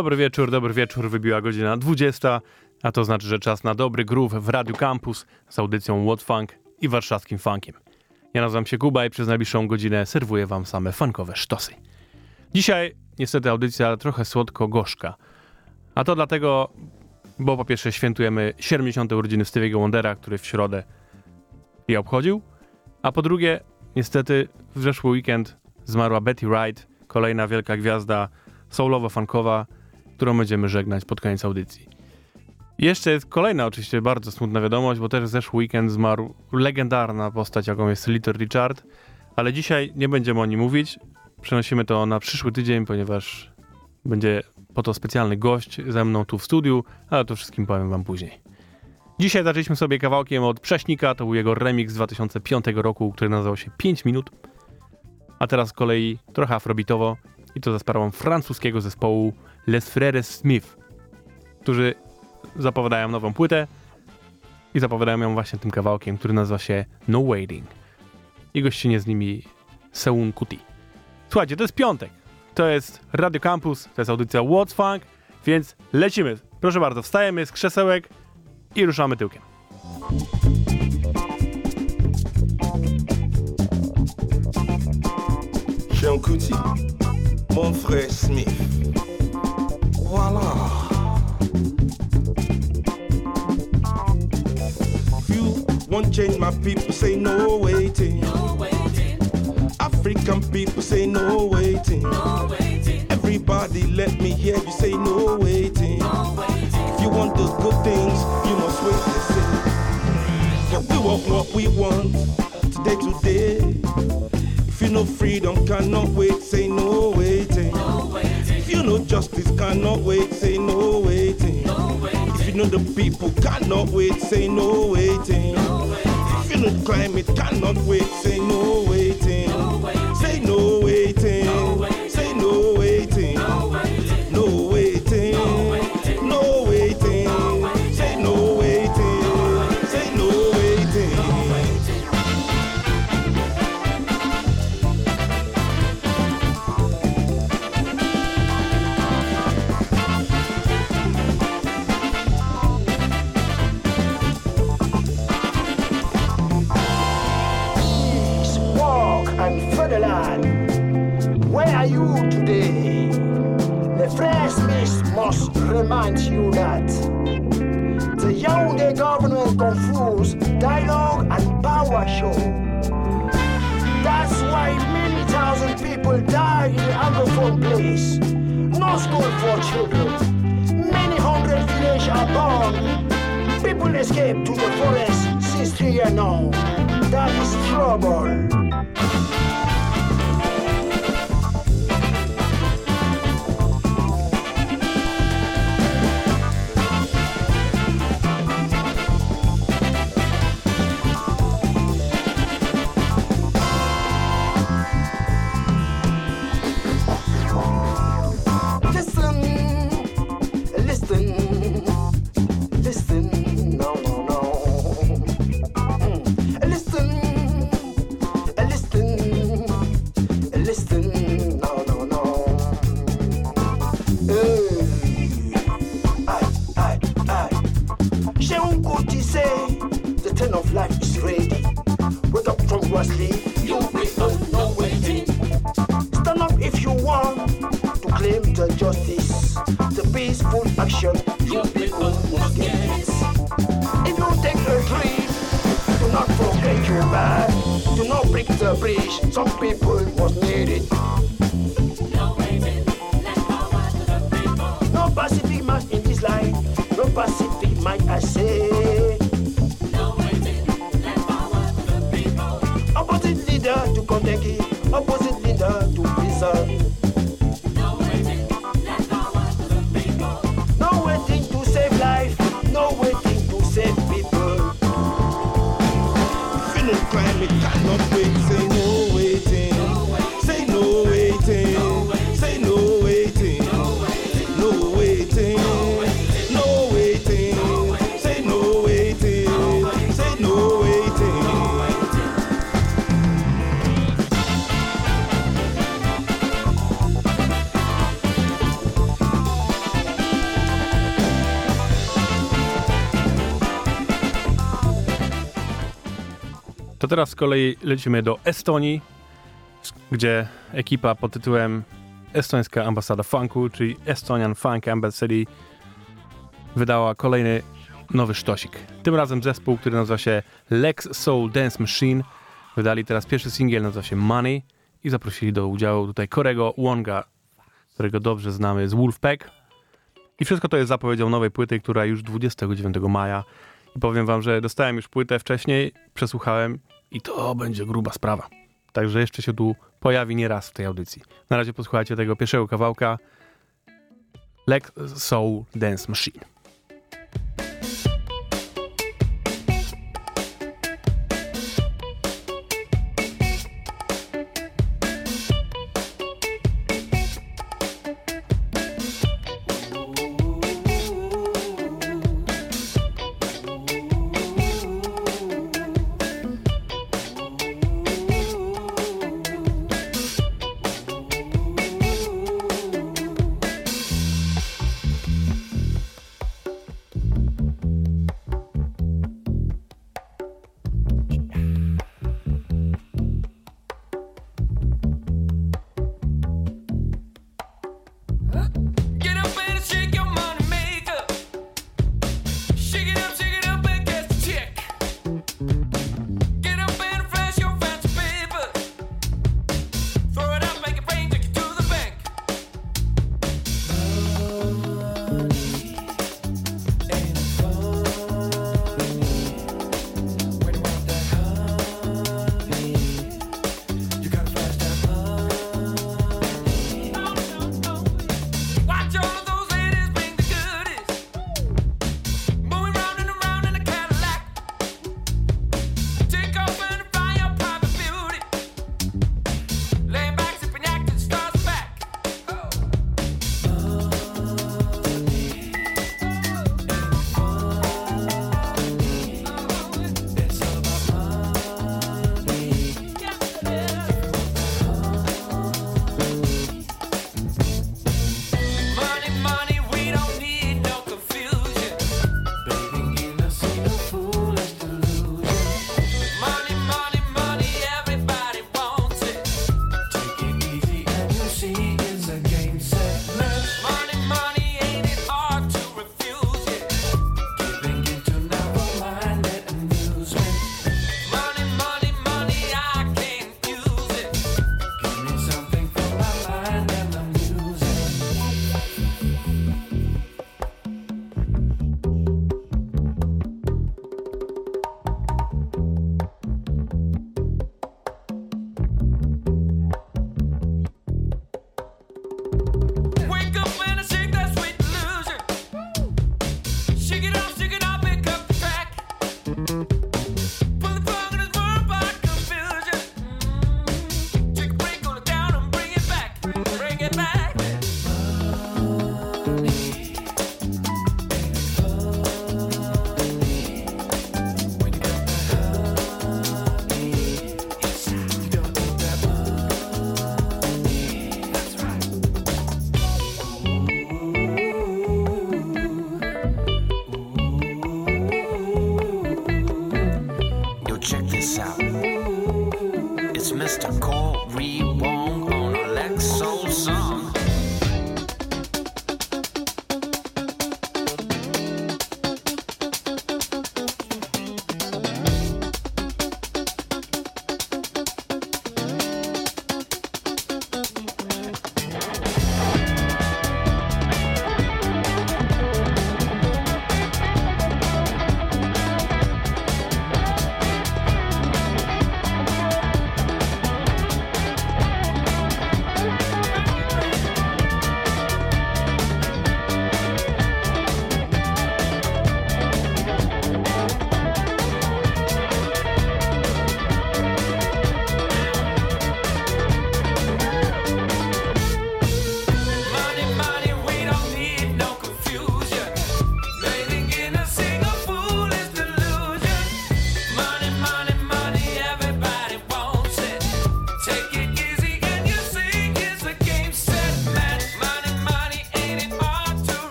Dobry wieczór, dobry wieczór. Wybiła godzina 20, a to znaczy, że czas na dobry groove w Radio Campus z audycją What Funk i warszawskim funkiem. Ja nazywam się Kuba i przez najbliższą godzinę serwuję wam same funkowe sztosy. Dzisiaj niestety audycja trochę słodko-gorzka. A to dlatego, bo po pierwsze świętujemy 70. urodziny Stevie'ego Wondera, który w środę je obchodził, a po drugie, niestety w zeszły weekend zmarła Betty Wright, kolejna wielka gwiazda soulowo-funkowa, którą będziemy żegnać pod koniec audycji. Jeszcze jest kolejna oczywiście bardzo smutna wiadomość, bo też zeszły weekend zmarł legendarna postać, jaką jest Little Richard, ale dzisiaj nie będziemy o nim mówić. Przenosimy to na przyszły tydzień, ponieważ będzie po to specjalny gość ze mną tu w studiu, ale to wszystkim powiem wam później. Dzisiaj zaczęliśmy sobie kawałkiem od Prześnika, to był jego remix z 2005 roku, który nazywał się 5 minut. A teraz z kolei trochę afrobitowo i to za sprawą francuskiego zespołu Les Frères Smith, którzy zapowiadają nową płytę i zapowiadają ją właśnie tym kawałkiem, który nazywa się No Waiting. I gościnie z nimi Seun Kuti. Słuchajcie, to jest piątek. To jest Radio Campus, to jest audycja What's Funk, więc lecimy. Proszę bardzo, wstajemy z krzesełek i ruszamy tyłkiem. Sean Kuti, mon frère Smith. Voilà. You won't change my people, say no waiting. No waiting, African people say no waiting. no waiting, Everybody let me hear you say no waiting. no waiting. If you want the good things, you must wait and see. Yeah, we want what we want today, today. Know freedom cannot wait, say no waiting. If you know justice cannot wait, say no waiting. If you know the people cannot wait, say no waiting. If you know climate cannot wait, say no waiting. teraz z kolei lecimy do Estonii, gdzie ekipa pod tytułem Estońska Ambasada Funku, czyli Estonian Funk Embassy, wydała kolejny nowy sztosik. Tym razem zespół, który nazywa się Lex Soul Dance Machine, wydali teraz pierwszy singiel, nazywa się Money i zaprosili do udziału tutaj Korego Wonga, którego dobrze znamy z Wolfpack. I wszystko to jest zapowiedzią nowej płyty, która już 29 maja. I powiem wam, że dostałem już płytę wcześniej, przesłuchałem i to będzie gruba sprawa. Także jeszcze się tu pojawi nie raz w tej audycji. Na razie posłuchajcie tego pierwszego kawałka Black Soul Dance Machine.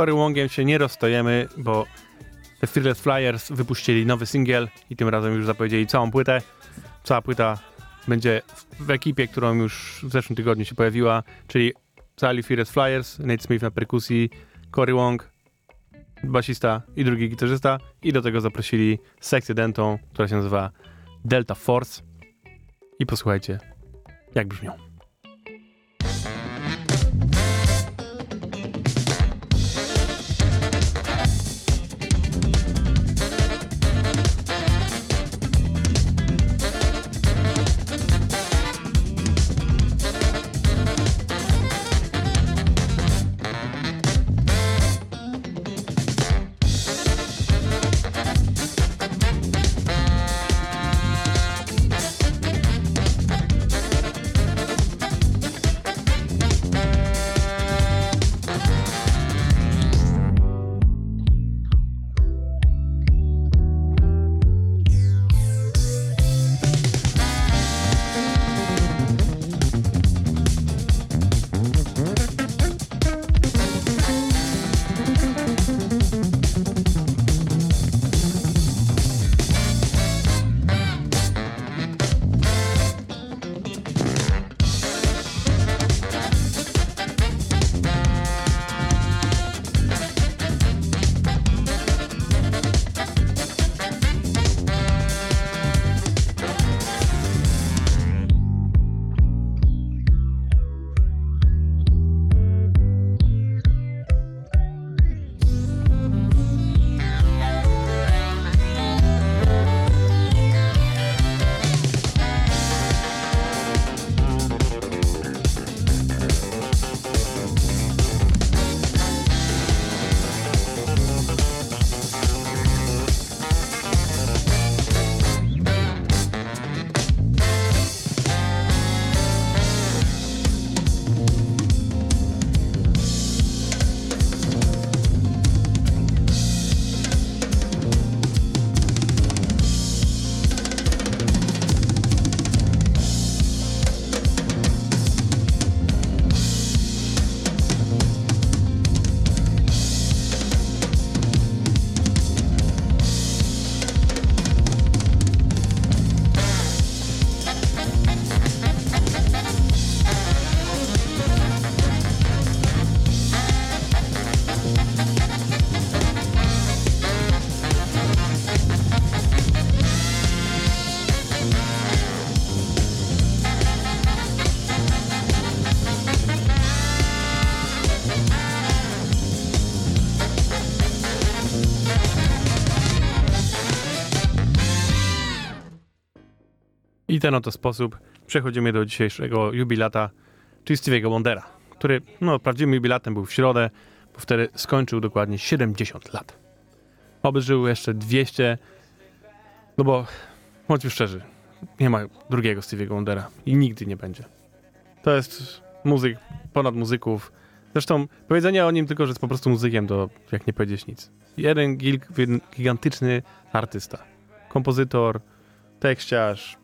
Cory Wongiem się nie rozstajemy, bo The Fearless Flyers wypuścili nowy singiel i tym razem już zapowiedzieli całą płytę. Cała płyta będzie w ekipie, którą już w zeszłym tygodniu się pojawiła, czyli cali Fearless Flyers, Nate Smith na perkusji, Cory Wong, basista i drugi gitarzysta i do tego zaprosili sekcję dentą, która się nazywa Delta Force i posłuchajcie jak brzmią. I ten oto sposób przechodzimy do dzisiejszego jubilata, czyli Stevie'ego Wondera, który no, prawdziwym jubilatem był w środę, bo wtedy skończył dokładnie 70 lat. Oby żył jeszcze 200, no bo bądźmy szczerzy, nie ma drugiego Stevie'ego Wondera i nigdy nie będzie. To jest muzyk ponad muzyków. Zresztą powiedzenie o nim tylko, że jest po prostu muzykiem, to jak nie powiedzieć nic. Jeden gigantyczny artysta, kompozytor, tekściarz,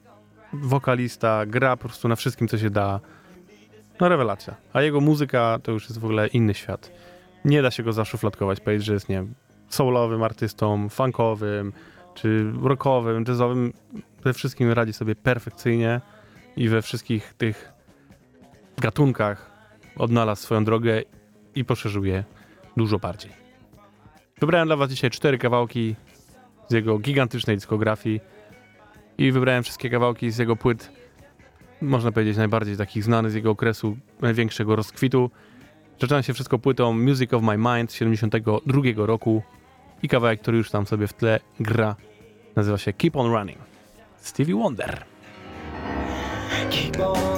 wokalista, gra po prostu na wszystkim, co się da. No rewelacja. A jego muzyka to już jest w ogóle inny świat. Nie da się go zaszufladkować, powiedzieć, że jest, nie wiem, soulowym artystą, funkowym, czy rockowym, jazzowym. We wszystkim radzi sobie perfekcyjnie i we wszystkich tych gatunkach odnalazł swoją drogę i poszerzył je dużo bardziej. Wybrałem dla was dzisiaj cztery kawałki z jego gigantycznej dyskografii i wybrałem wszystkie kawałki z jego płyt, można powiedzieć najbardziej takich znanych z jego okresu największego rozkwitu. Zaczyna się wszystko płytą Music of My Mind z 72 roku i kawałek, który już tam sobie w tle gra, nazywa się Keep On Running. Stevie Wonder. Keep on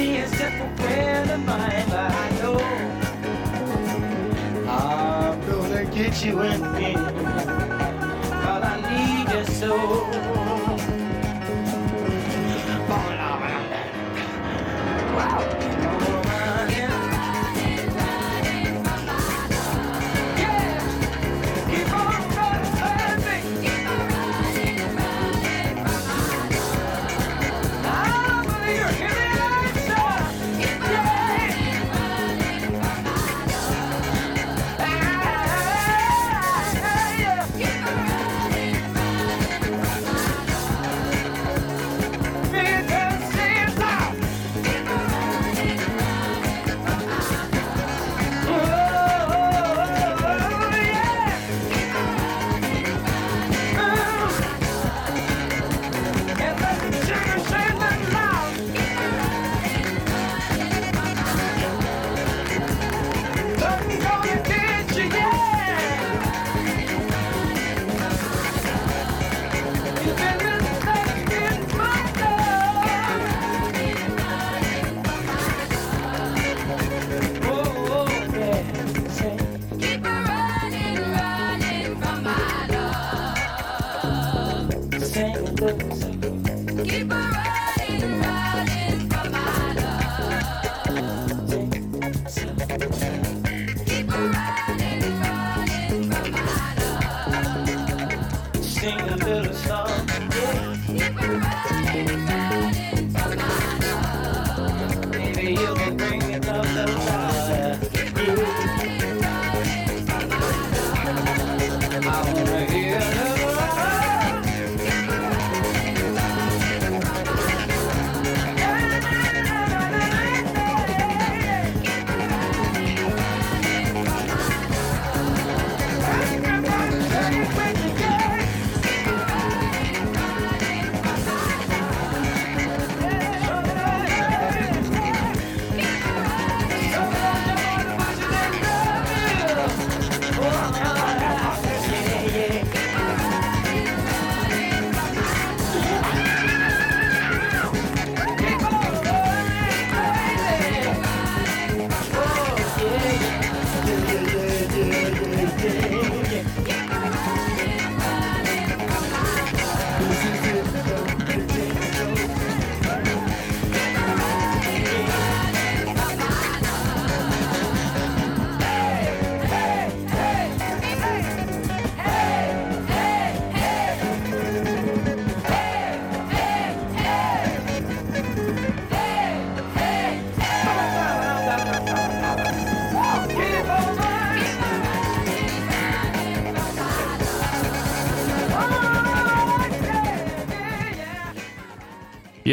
It's just a of but I know I'm gonna get you with me. Cause I need you so.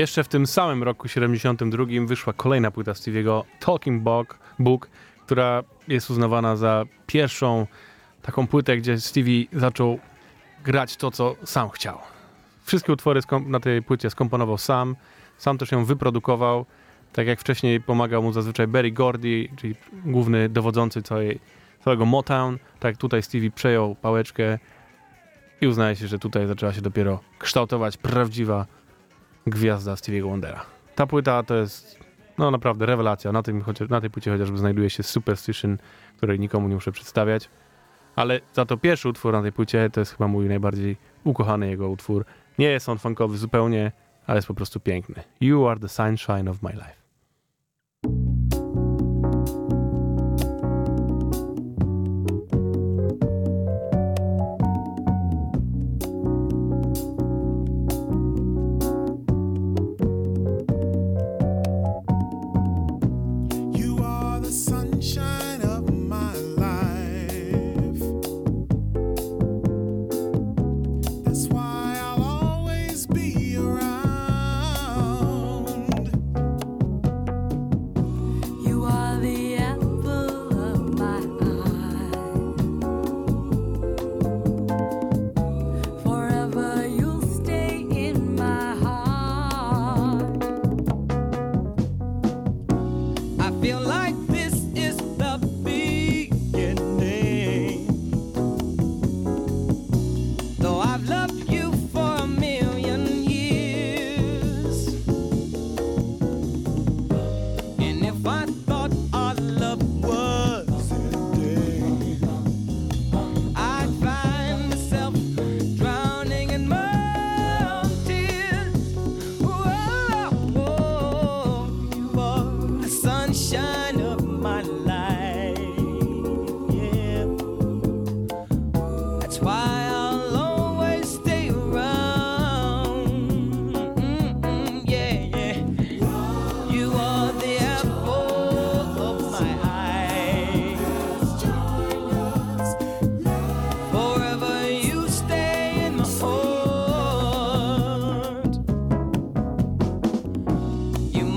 Jeszcze w tym samym roku 72 wyszła kolejna płyta Stevie'ego Talking Book, Book, która jest uznawana za pierwszą taką płytę, gdzie Stevie zaczął grać to, co sam chciał. Wszystkie utwory na tej płycie skomponował sam, sam też ją wyprodukował. Tak jak wcześniej pomagał mu zazwyczaj Barry Gordy, czyli główny dowodzący całej, całego Motown, tak tutaj Stevie przejął pałeczkę i uznaje się, że tutaj zaczęła się dopiero kształtować prawdziwa gwiazda Stevie'ego Wondera. Ta płyta to jest no naprawdę rewelacja. Na, tym, na tej płycie chociażby znajduje się Superstition, której nikomu nie muszę przedstawiać. Ale za to pierwszy utwór na tej płycie to jest chyba mój najbardziej ukochany jego utwór. Nie jest on funkowy zupełnie, ale jest po prostu piękny. You are the sunshine of my life.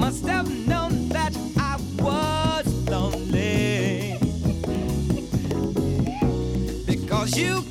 Must have known that I was lonely. Because you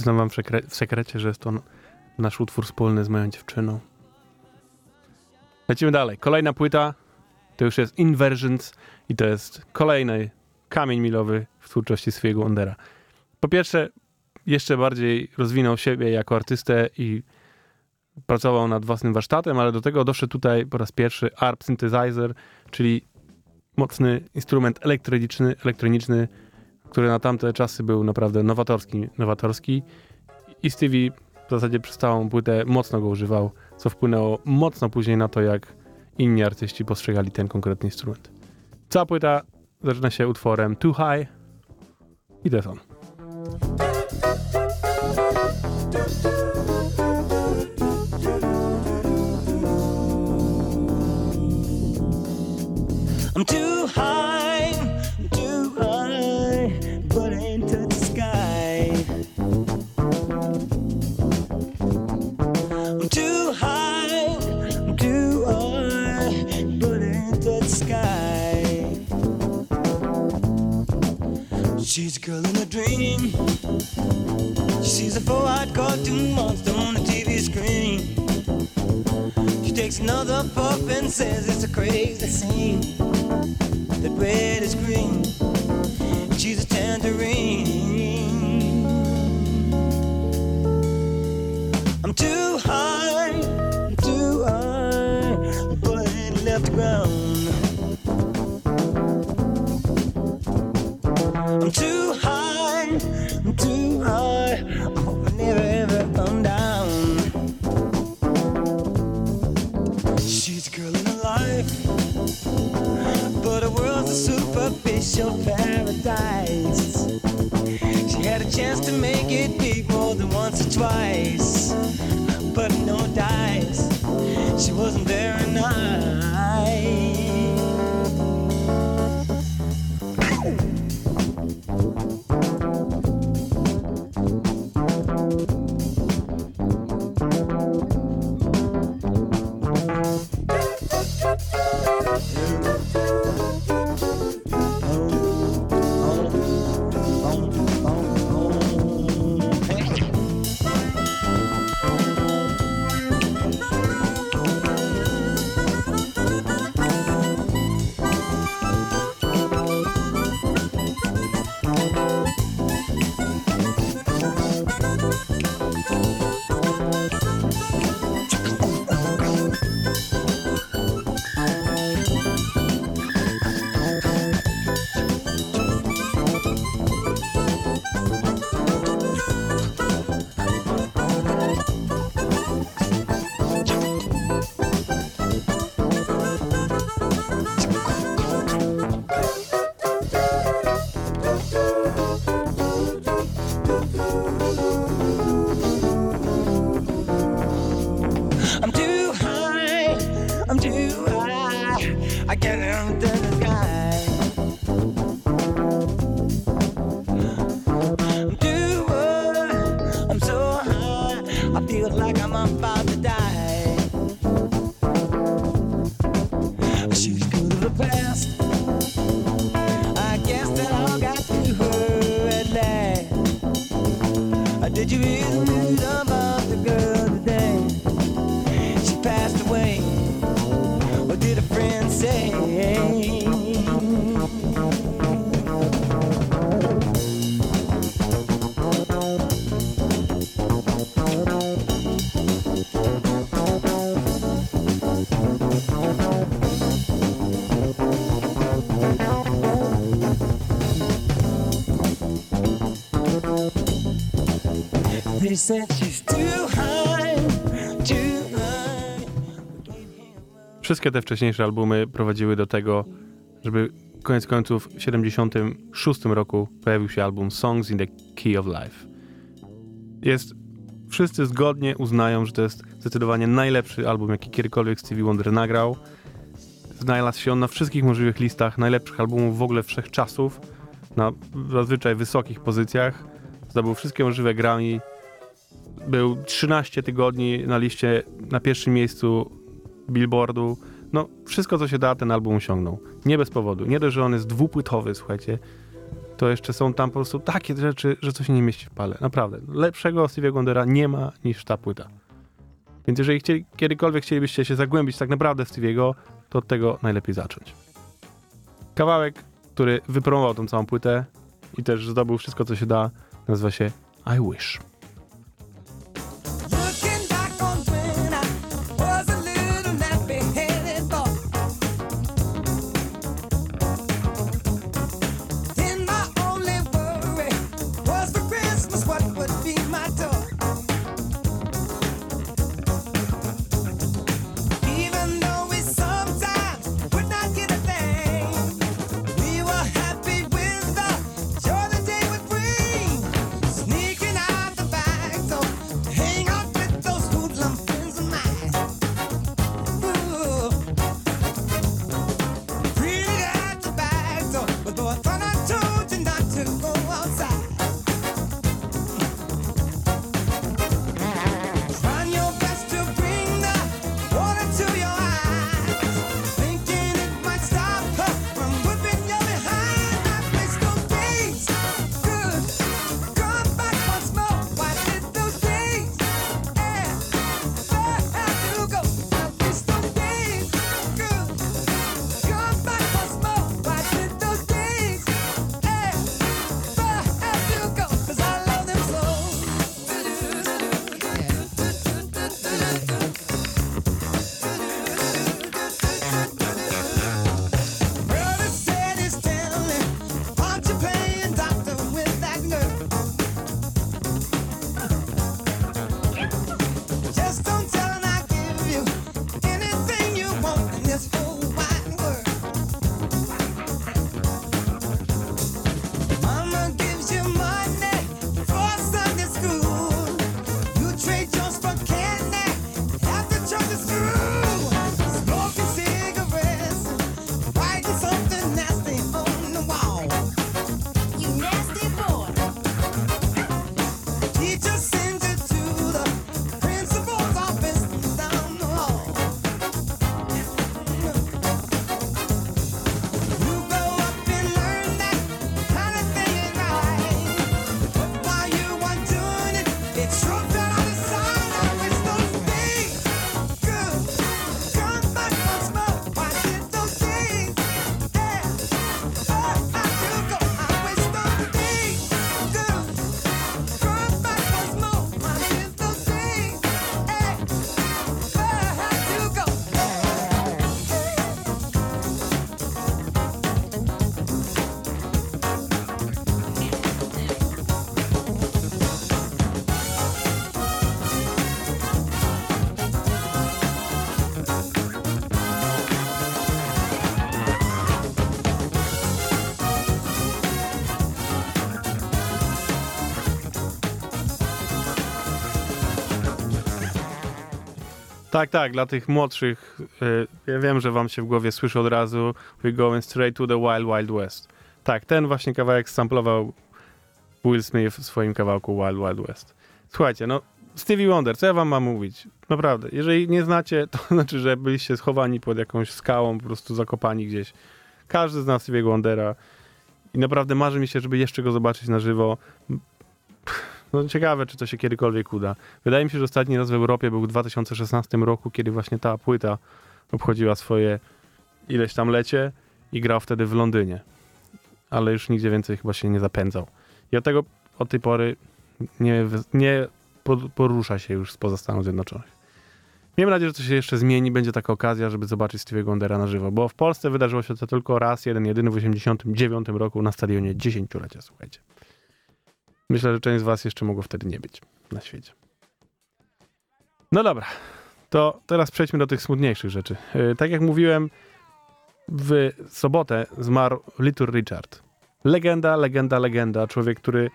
Przyznam wam w, sekre- w sekrecie, że jest to nasz utwór wspólny z moją dziewczyną. Lecimy dalej. Kolejna płyta to już jest Inversions i to jest kolejny kamień milowy w twórczości swojego Wondera. Po pierwsze, jeszcze bardziej rozwinął siebie jako artystę i pracował nad własnym warsztatem, ale do tego doszedł tutaj po raz pierwszy ARP Synthesizer, czyli mocny instrument elektroniczny, elektroniczny który na tamte czasy był naprawdę nowatorski, nowatorski i Stevie w zasadzie przez całą płytę mocno go używał, co wpłynęło mocno później na to, jak inni artyści postrzegali ten konkretny instrument. Cała płyta zaczyna się utworem Too High i to jest on. I'm too high, She's a girl in a dream. She sees a four-eyed cartoon monster on the TV screen. She takes another puff and says it's a crazy scene. That red is green. She's a tangerine. Superficial paradise. She had a chance to make it big more than once or twice, Wszystkie te wcześniejsze albumy prowadziły do tego, żeby koniec końców w 76 roku pojawił się album Songs in the Key of Life. Jest, wszyscy zgodnie uznają, że to jest zdecydowanie najlepszy album, jaki kiedykolwiek Stevie Wonder nagrał. Znalazł się on na wszystkich możliwych listach najlepszych albumów w ogóle wszechczasów, na zazwyczaj wysokich pozycjach. Zdobył wszystkie możliwe Grammy. Był 13 tygodni na liście na pierwszym miejscu Billboardu. No, wszystko co się da, ten album osiągnął. Nie bez powodu. Nie dość, że on jest dwupłytowy, słuchajcie, to jeszcze są tam po prostu takie rzeczy, że coś nie mieści w pale. Naprawdę. Lepszego Stevie'ego Wondera nie ma niż ta płyta. Więc jeżeli chcieli, kiedykolwiek chcielibyście się zagłębić tak naprawdę w Stevie'ego, to od tego najlepiej zacząć. Kawałek, który wypromował tą całą płytę i też zdobył wszystko, co się da, nazywa się I Wish. Tak, tak, dla tych młodszych, y, ja wiem, że wam się w głowie słyszy od razu We're going straight to the Wild Wild West. Tak, ten właśnie kawałek samplował Will Smith w swoim kawałku Wild Wild West. Słuchajcie, no Stevie Wonder, co ja wam mam mówić? Naprawdę, jeżeli nie znacie, to znaczy, że byliście schowani pod jakąś skałą, po prostu zakopani gdzieś. Każdy zna Stevie'ego Wondera i naprawdę marzy mi się, żeby jeszcze go zobaczyć na żywo. No ciekawe, czy to się kiedykolwiek uda. Wydaje mi się, że ostatni raz w Europie był w 2016 roku, kiedy właśnie ta płyta obchodziła swoje ileś tam lecie i grał wtedy w Londynie. Ale już nigdzie więcej chyba się nie zapędzał. I od tego od tej pory nie, nie po- porusza się już spoza Stanów Zjednoczonych. Miejmy nadzieję, że to się jeszcze zmieni. Będzie taka okazja, żeby zobaczyć Stevie'ego Wondera na żywo, bo w Polsce wydarzyło się to tylko raz, jeden, jedyny w 89 roku na stadionie 10-lecia, słuchajcie. Myślę, że część z was jeszcze mogło wtedy nie być. na świecie. No dobra, to teraz przejdźmy do tych smutniejszych rzeczy. Yy, tak jak mówiłem, w sobotę zmarł Little Richard. Legenda, legenda, legenda. Człowiek, który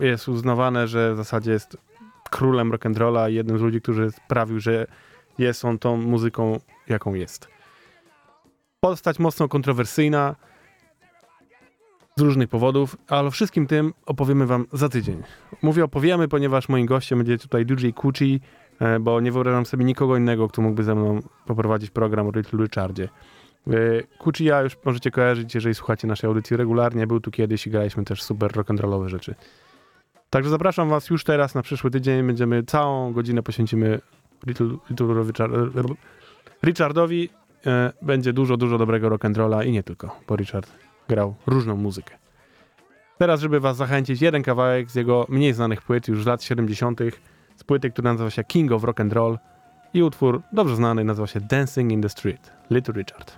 jest uznawany, że w zasadzie jest królem rock'n'rolla i jednym z ludzi, którzy sprawił, że jest on tą muzyką, jaką jest. Postać mocno kontrowersyjna z różnych powodów, ale o wszystkim tym opowiemy wam za tydzień. Mówię opowiemy, ponieważ moim gościem będzie tutaj DJ Kuchi, e, bo nie wyobrażam sobie nikogo innego, kto mógłby ze mną poprowadzić program o Little Richardzie. E, Kuchi ja już możecie kojarzyć, jeżeli słuchacie naszej audycji regularnie. Był tu kiedyś i graliśmy też super rock'n'rollowe rzeczy. Także zapraszam was już teraz na przyszły tydzień. Będziemy całą godzinę poświęcimy Little, Little Richard, Richardowi. E, Będzie dużo, dużo dobrego rock'n'rolla i nie tylko, bo Richard grał różną muzykę. Teraz, żeby was zachęcić, jeden kawałek z jego mniej znanych płyt już z lat 70. z płyty, która nazywa się King of Rock and Roll i utwór dobrze znany nazywa się Dancing in the Street. Little Richard.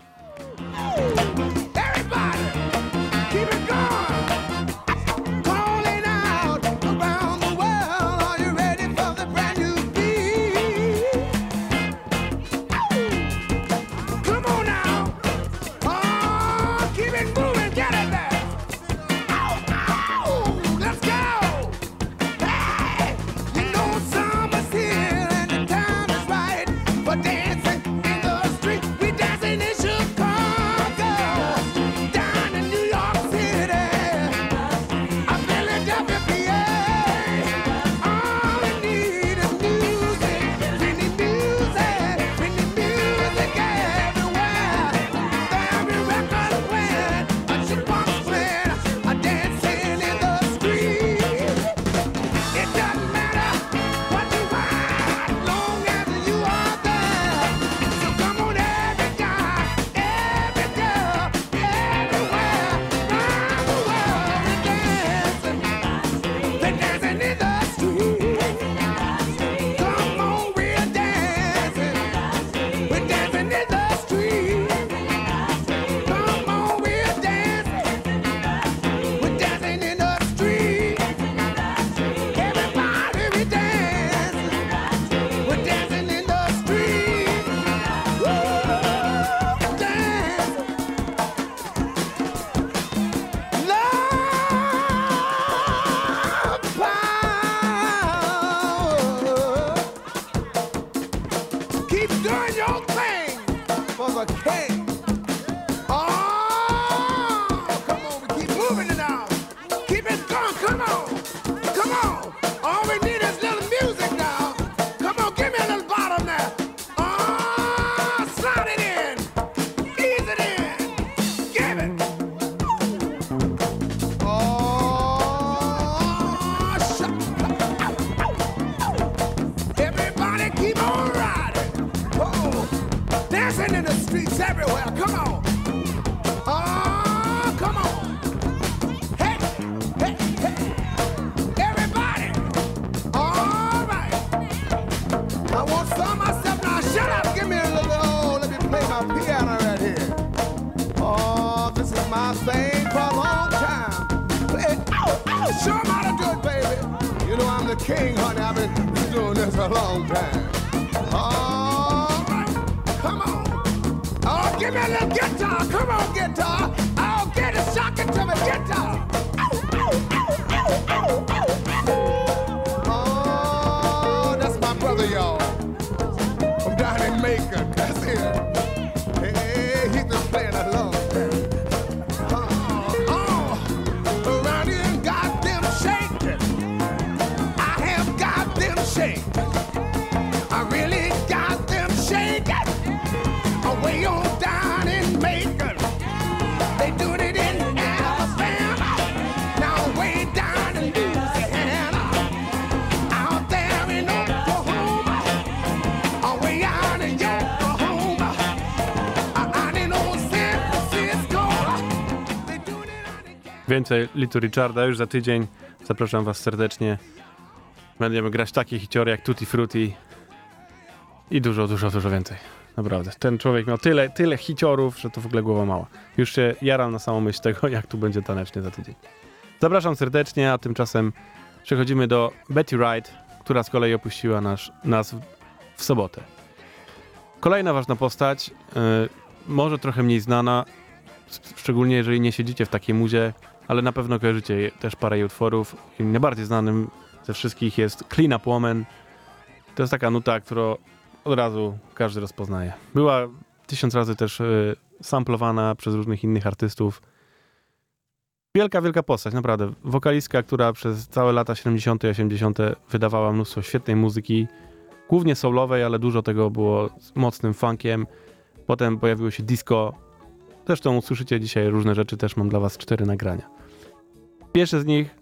Więcej Little Richarda już za tydzień. Zapraszam was serdecznie. Będziemy grać takie hiciory jak Tutti Frutti i dużo, dużo, dużo więcej. Naprawdę. Ten człowiek miał tyle, tyle hiciorów, że to w ogóle głowa mała. Już się jaram na samą myśl tego, jak tu będzie tanecznie za tydzień. Zapraszam serdecznie, a tymczasem przechodzimy do Betty Wright, która z kolei opuściła nasz, nas w, w sobotę. Kolejna ważna postać, e, może trochę mniej znana, szczególnie jeżeli nie siedzicie w takiej muzie, ale na pewno kojarzycie też parę jej utworów. Najbardziej znanym ze wszystkich jest Clean Up Woman. To jest taka nuta, którą od razu każdy rozpoznaje. Była tysiąc razy też y, samplowana przez różnych innych artystów. Wielka, wielka postać, naprawdę. Wokalistka, która przez całe lata 70. i 80. wydawała mnóstwo świetnej muzyki, głównie soulowej, ale dużo tego było z mocnym funkiem. Potem pojawiło się disco. Zresztą usłyszycie dzisiaj różne rzeczy, też mam dla was cztery nagrania. Pierwsze z nich,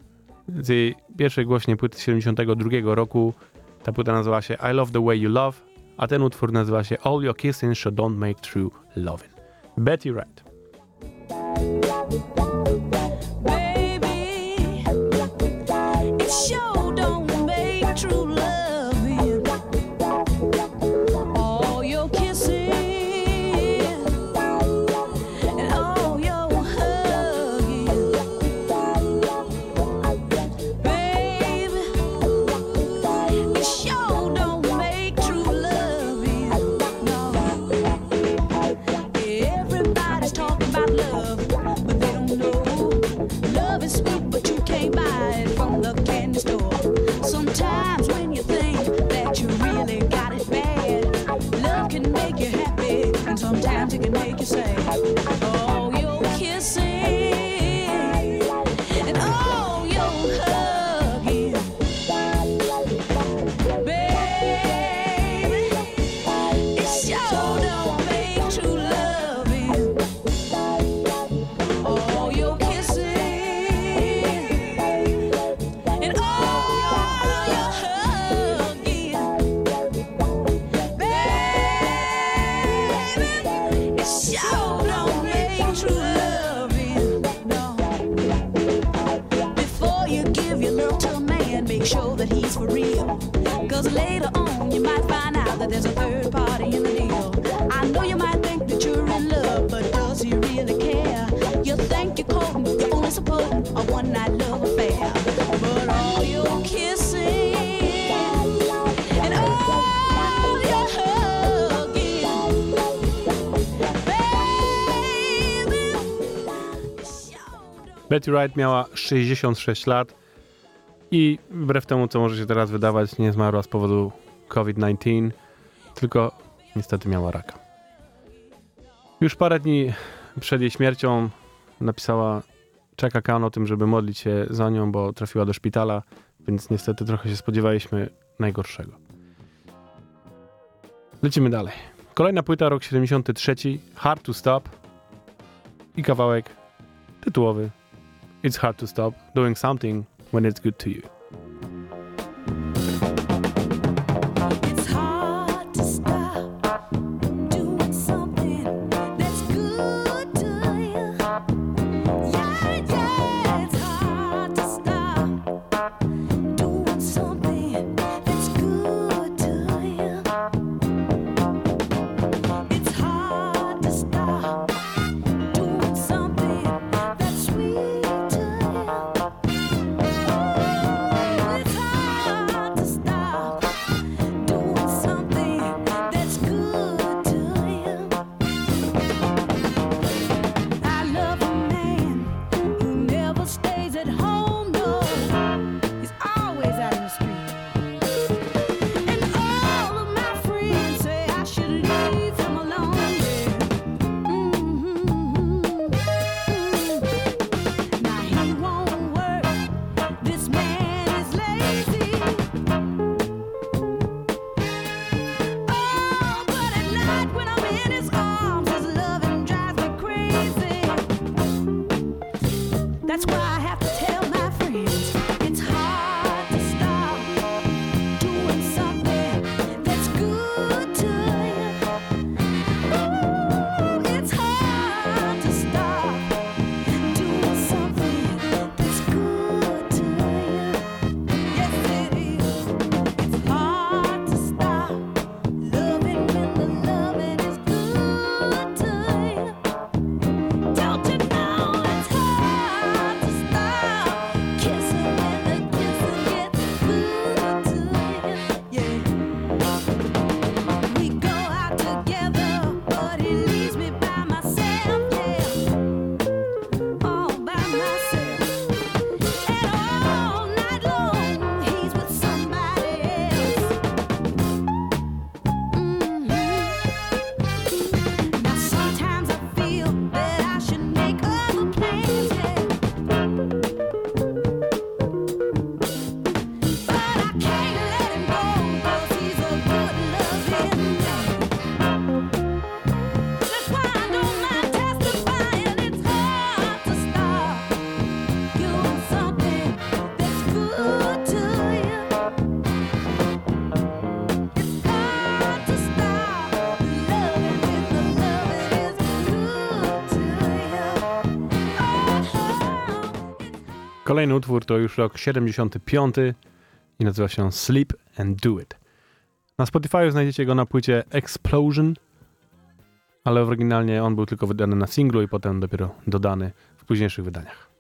z jej pierwszej głośnej płyty z 72 roku, ta płyta nazywa się I Love the Way You Love, a ten utwór nazywa się All Your Kissing Should Don't Make True Loving. Betty Wright. Betty Wright miała 66 lat i wbrew temu, co może się teraz wydawać, nie zmarła z powodu COVID-19, tylko niestety miała raka. Już parę dni przed jej śmiercią napisała Chaka Khan o tym, żeby modlić się za nią, bo trafiła do szpitala, więc niestety trochę się spodziewaliśmy najgorszego. Lecimy dalej. Kolejna płyta, rok 73, Hard to Stop i kawałek tytułowy It's hard to stop doing something when it's good to you. Kolejny utwór to już rok 75 i nazywa się Sleep and Do It. Na Spotify znajdziecie go na płycie Explosion, ale oryginalnie on był tylko wydany na singlu i potem dopiero dodany w późniejszych wydaniach.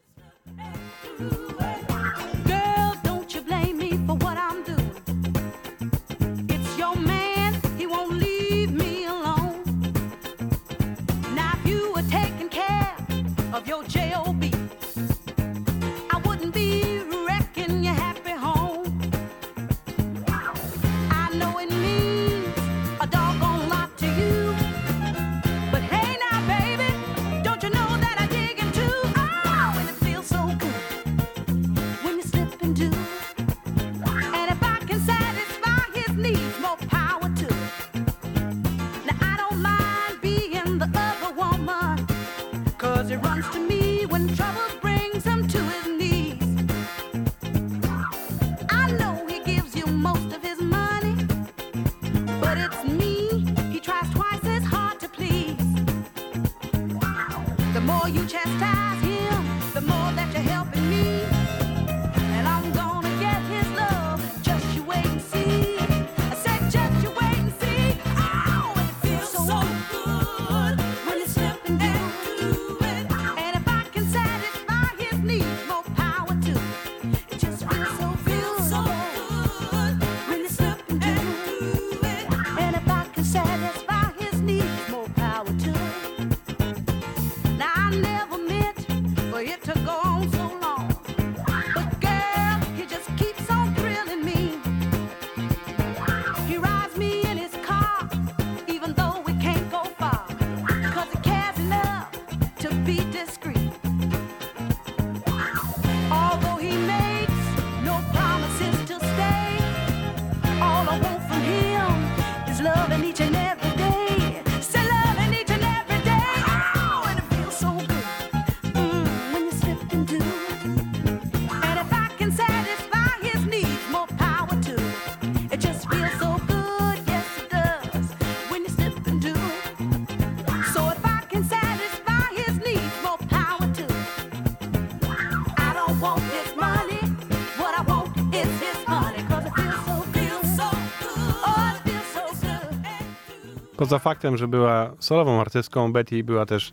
Poza faktem, że była solową artystką, Betty była też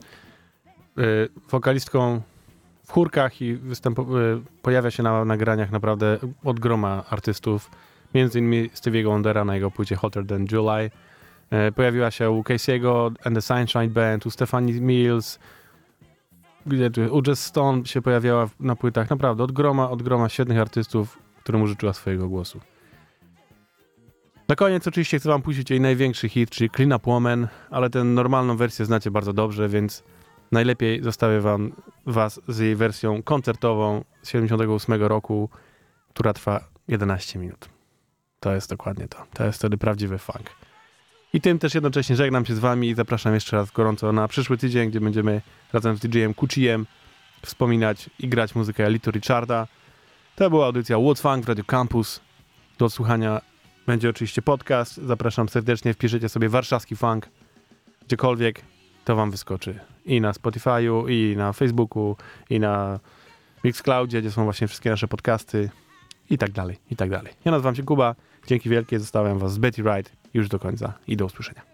y, wokalistką w chórkach i y, pojawia się na nagraniach naprawdę od groma artystów, między innymi Stevie'ego Wondera na jego płycie Hotter Than July. Y, pojawiła się u Casey'ego and the Sunshine Band, u Stephanie Mills, gdzie u Jess Stone się pojawiała na płytach, naprawdę od groma, od groma świetnych artystów, którym użyczyła swojego głosu. Na koniec oczywiście chcę wam puścić jej największy hit, czyli Clean Up Woman, ale tę normalną wersję znacie bardzo dobrze, więc najlepiej zostawię wam was z jej wersją koncertową z 78 roku, która trwa 11 minut. To jest dokładnie to. To jest wtedy prawdziwy funk. I tym też jednocześnie żegnam się z wami i zapraszam jeszcze raz gorąco na przyszły tydzień, gdzie będziemy razem z DJ-em Kuchijem wspominać i grać muzykę Elito Richarda. To była audycja What Funk w Radio Campus. Do odsłuchania będzie oczywiście podcast. Zapraszam serdecznie, wpiszecie sobie warszawski funk gdziekolwiek, to wam wyskoczy. I na Spotify'u, i na Facebooku, i na Mixcloudzie, gdzie są właśnie wszystkie nasze podcasty i tak dalej, i tak dalej. Ja nazywam się Kuba. Dzięki wielkie. Zostawiam was z Betty Wright już do końca i do usłyszenia.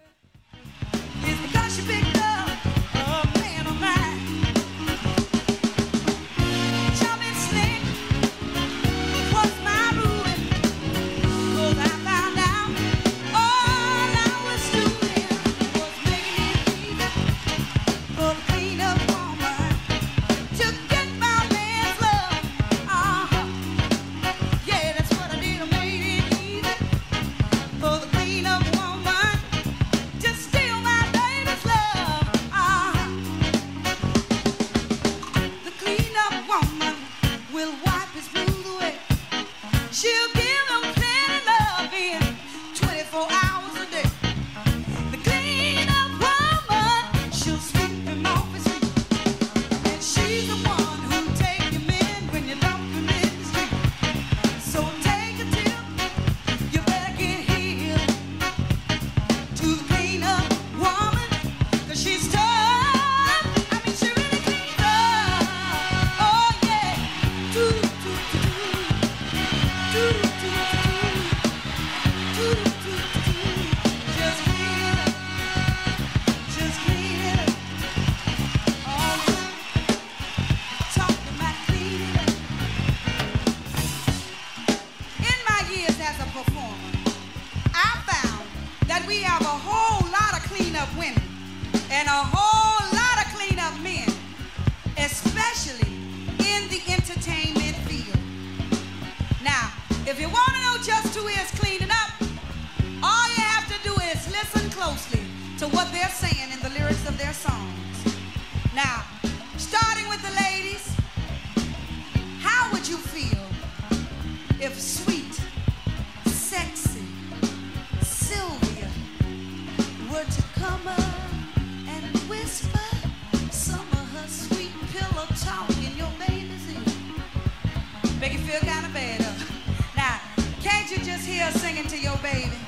to what they're saying in the lyrics of their songs. Now, starting with the ladies, how would you feel if sweet, sexy Sylvia were to come up and whisper some of her sweet pillow talk in your baby's ear? Make you feel kind of better? Now, can't you just hear her singing to your baby?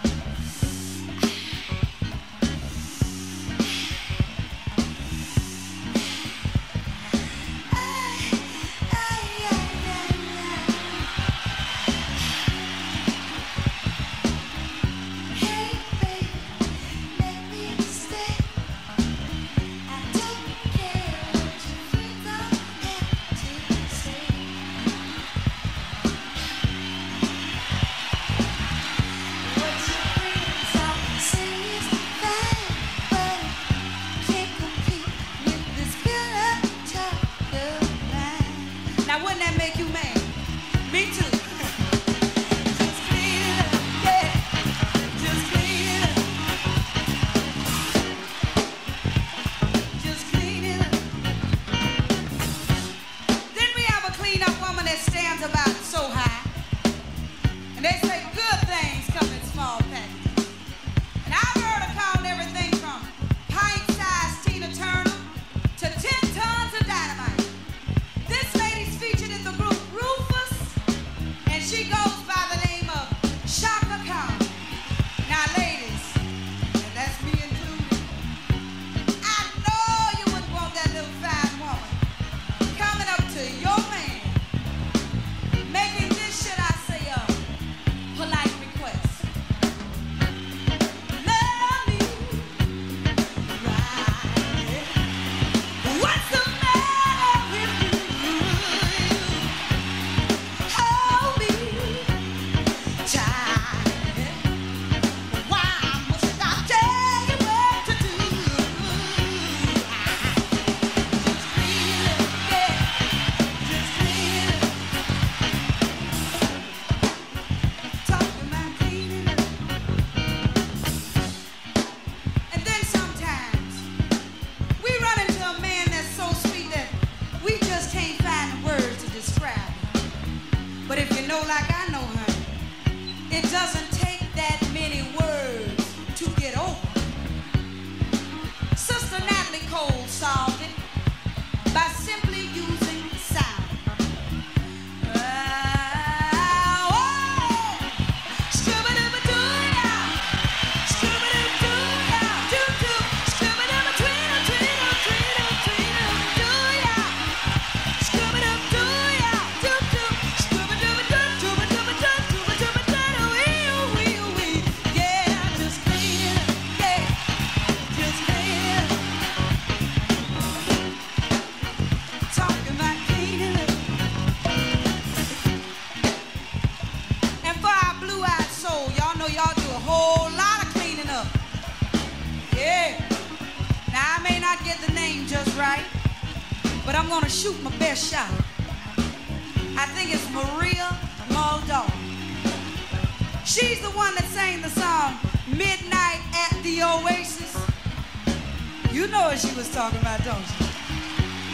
You know what she was talking about, don't you?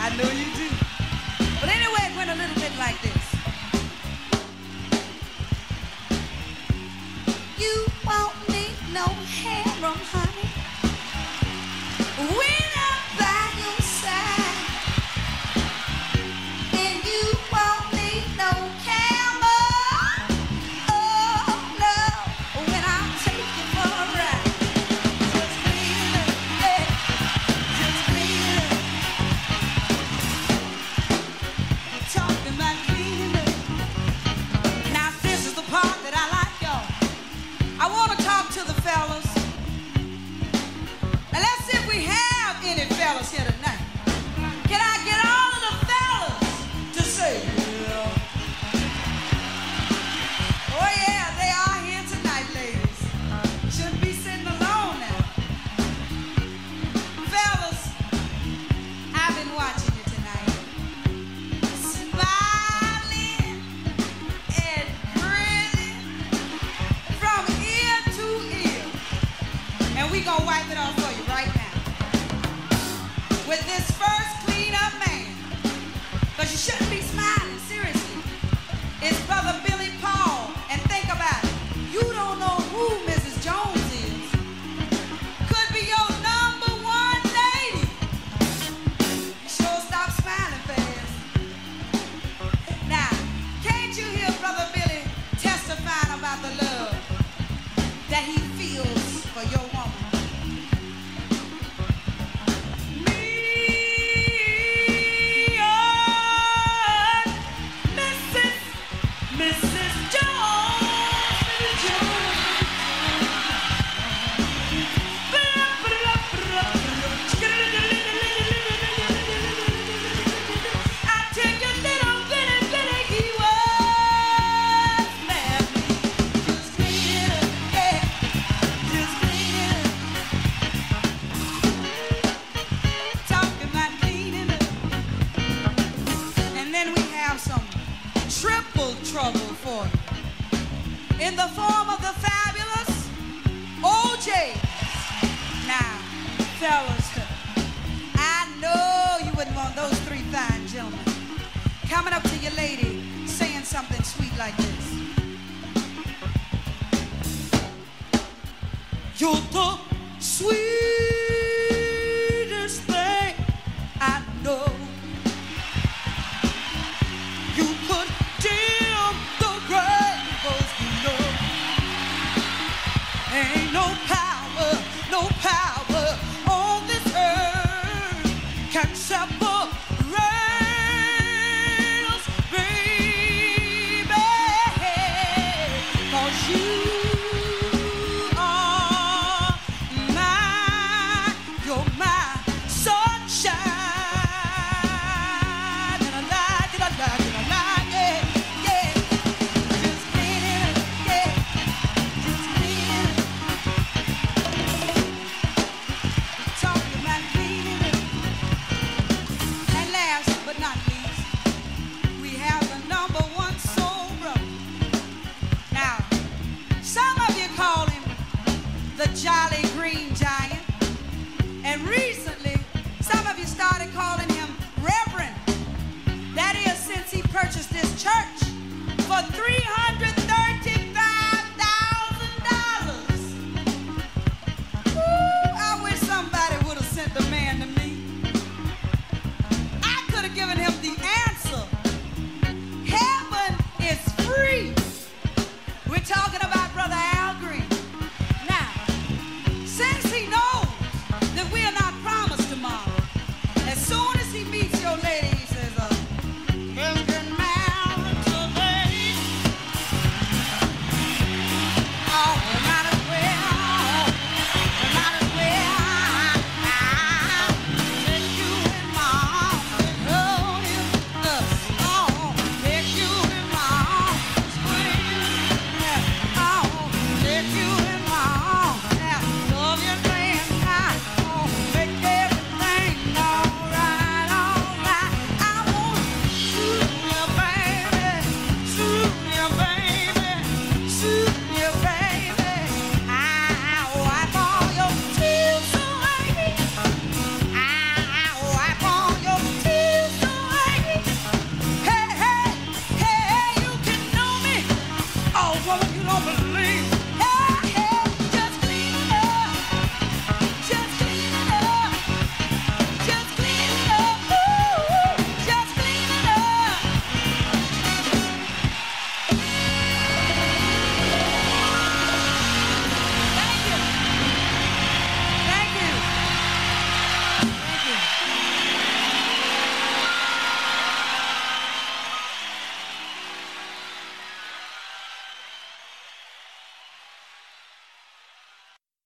I know you do. But anyway, it went a little bit like this. You won't need no harem, honey. We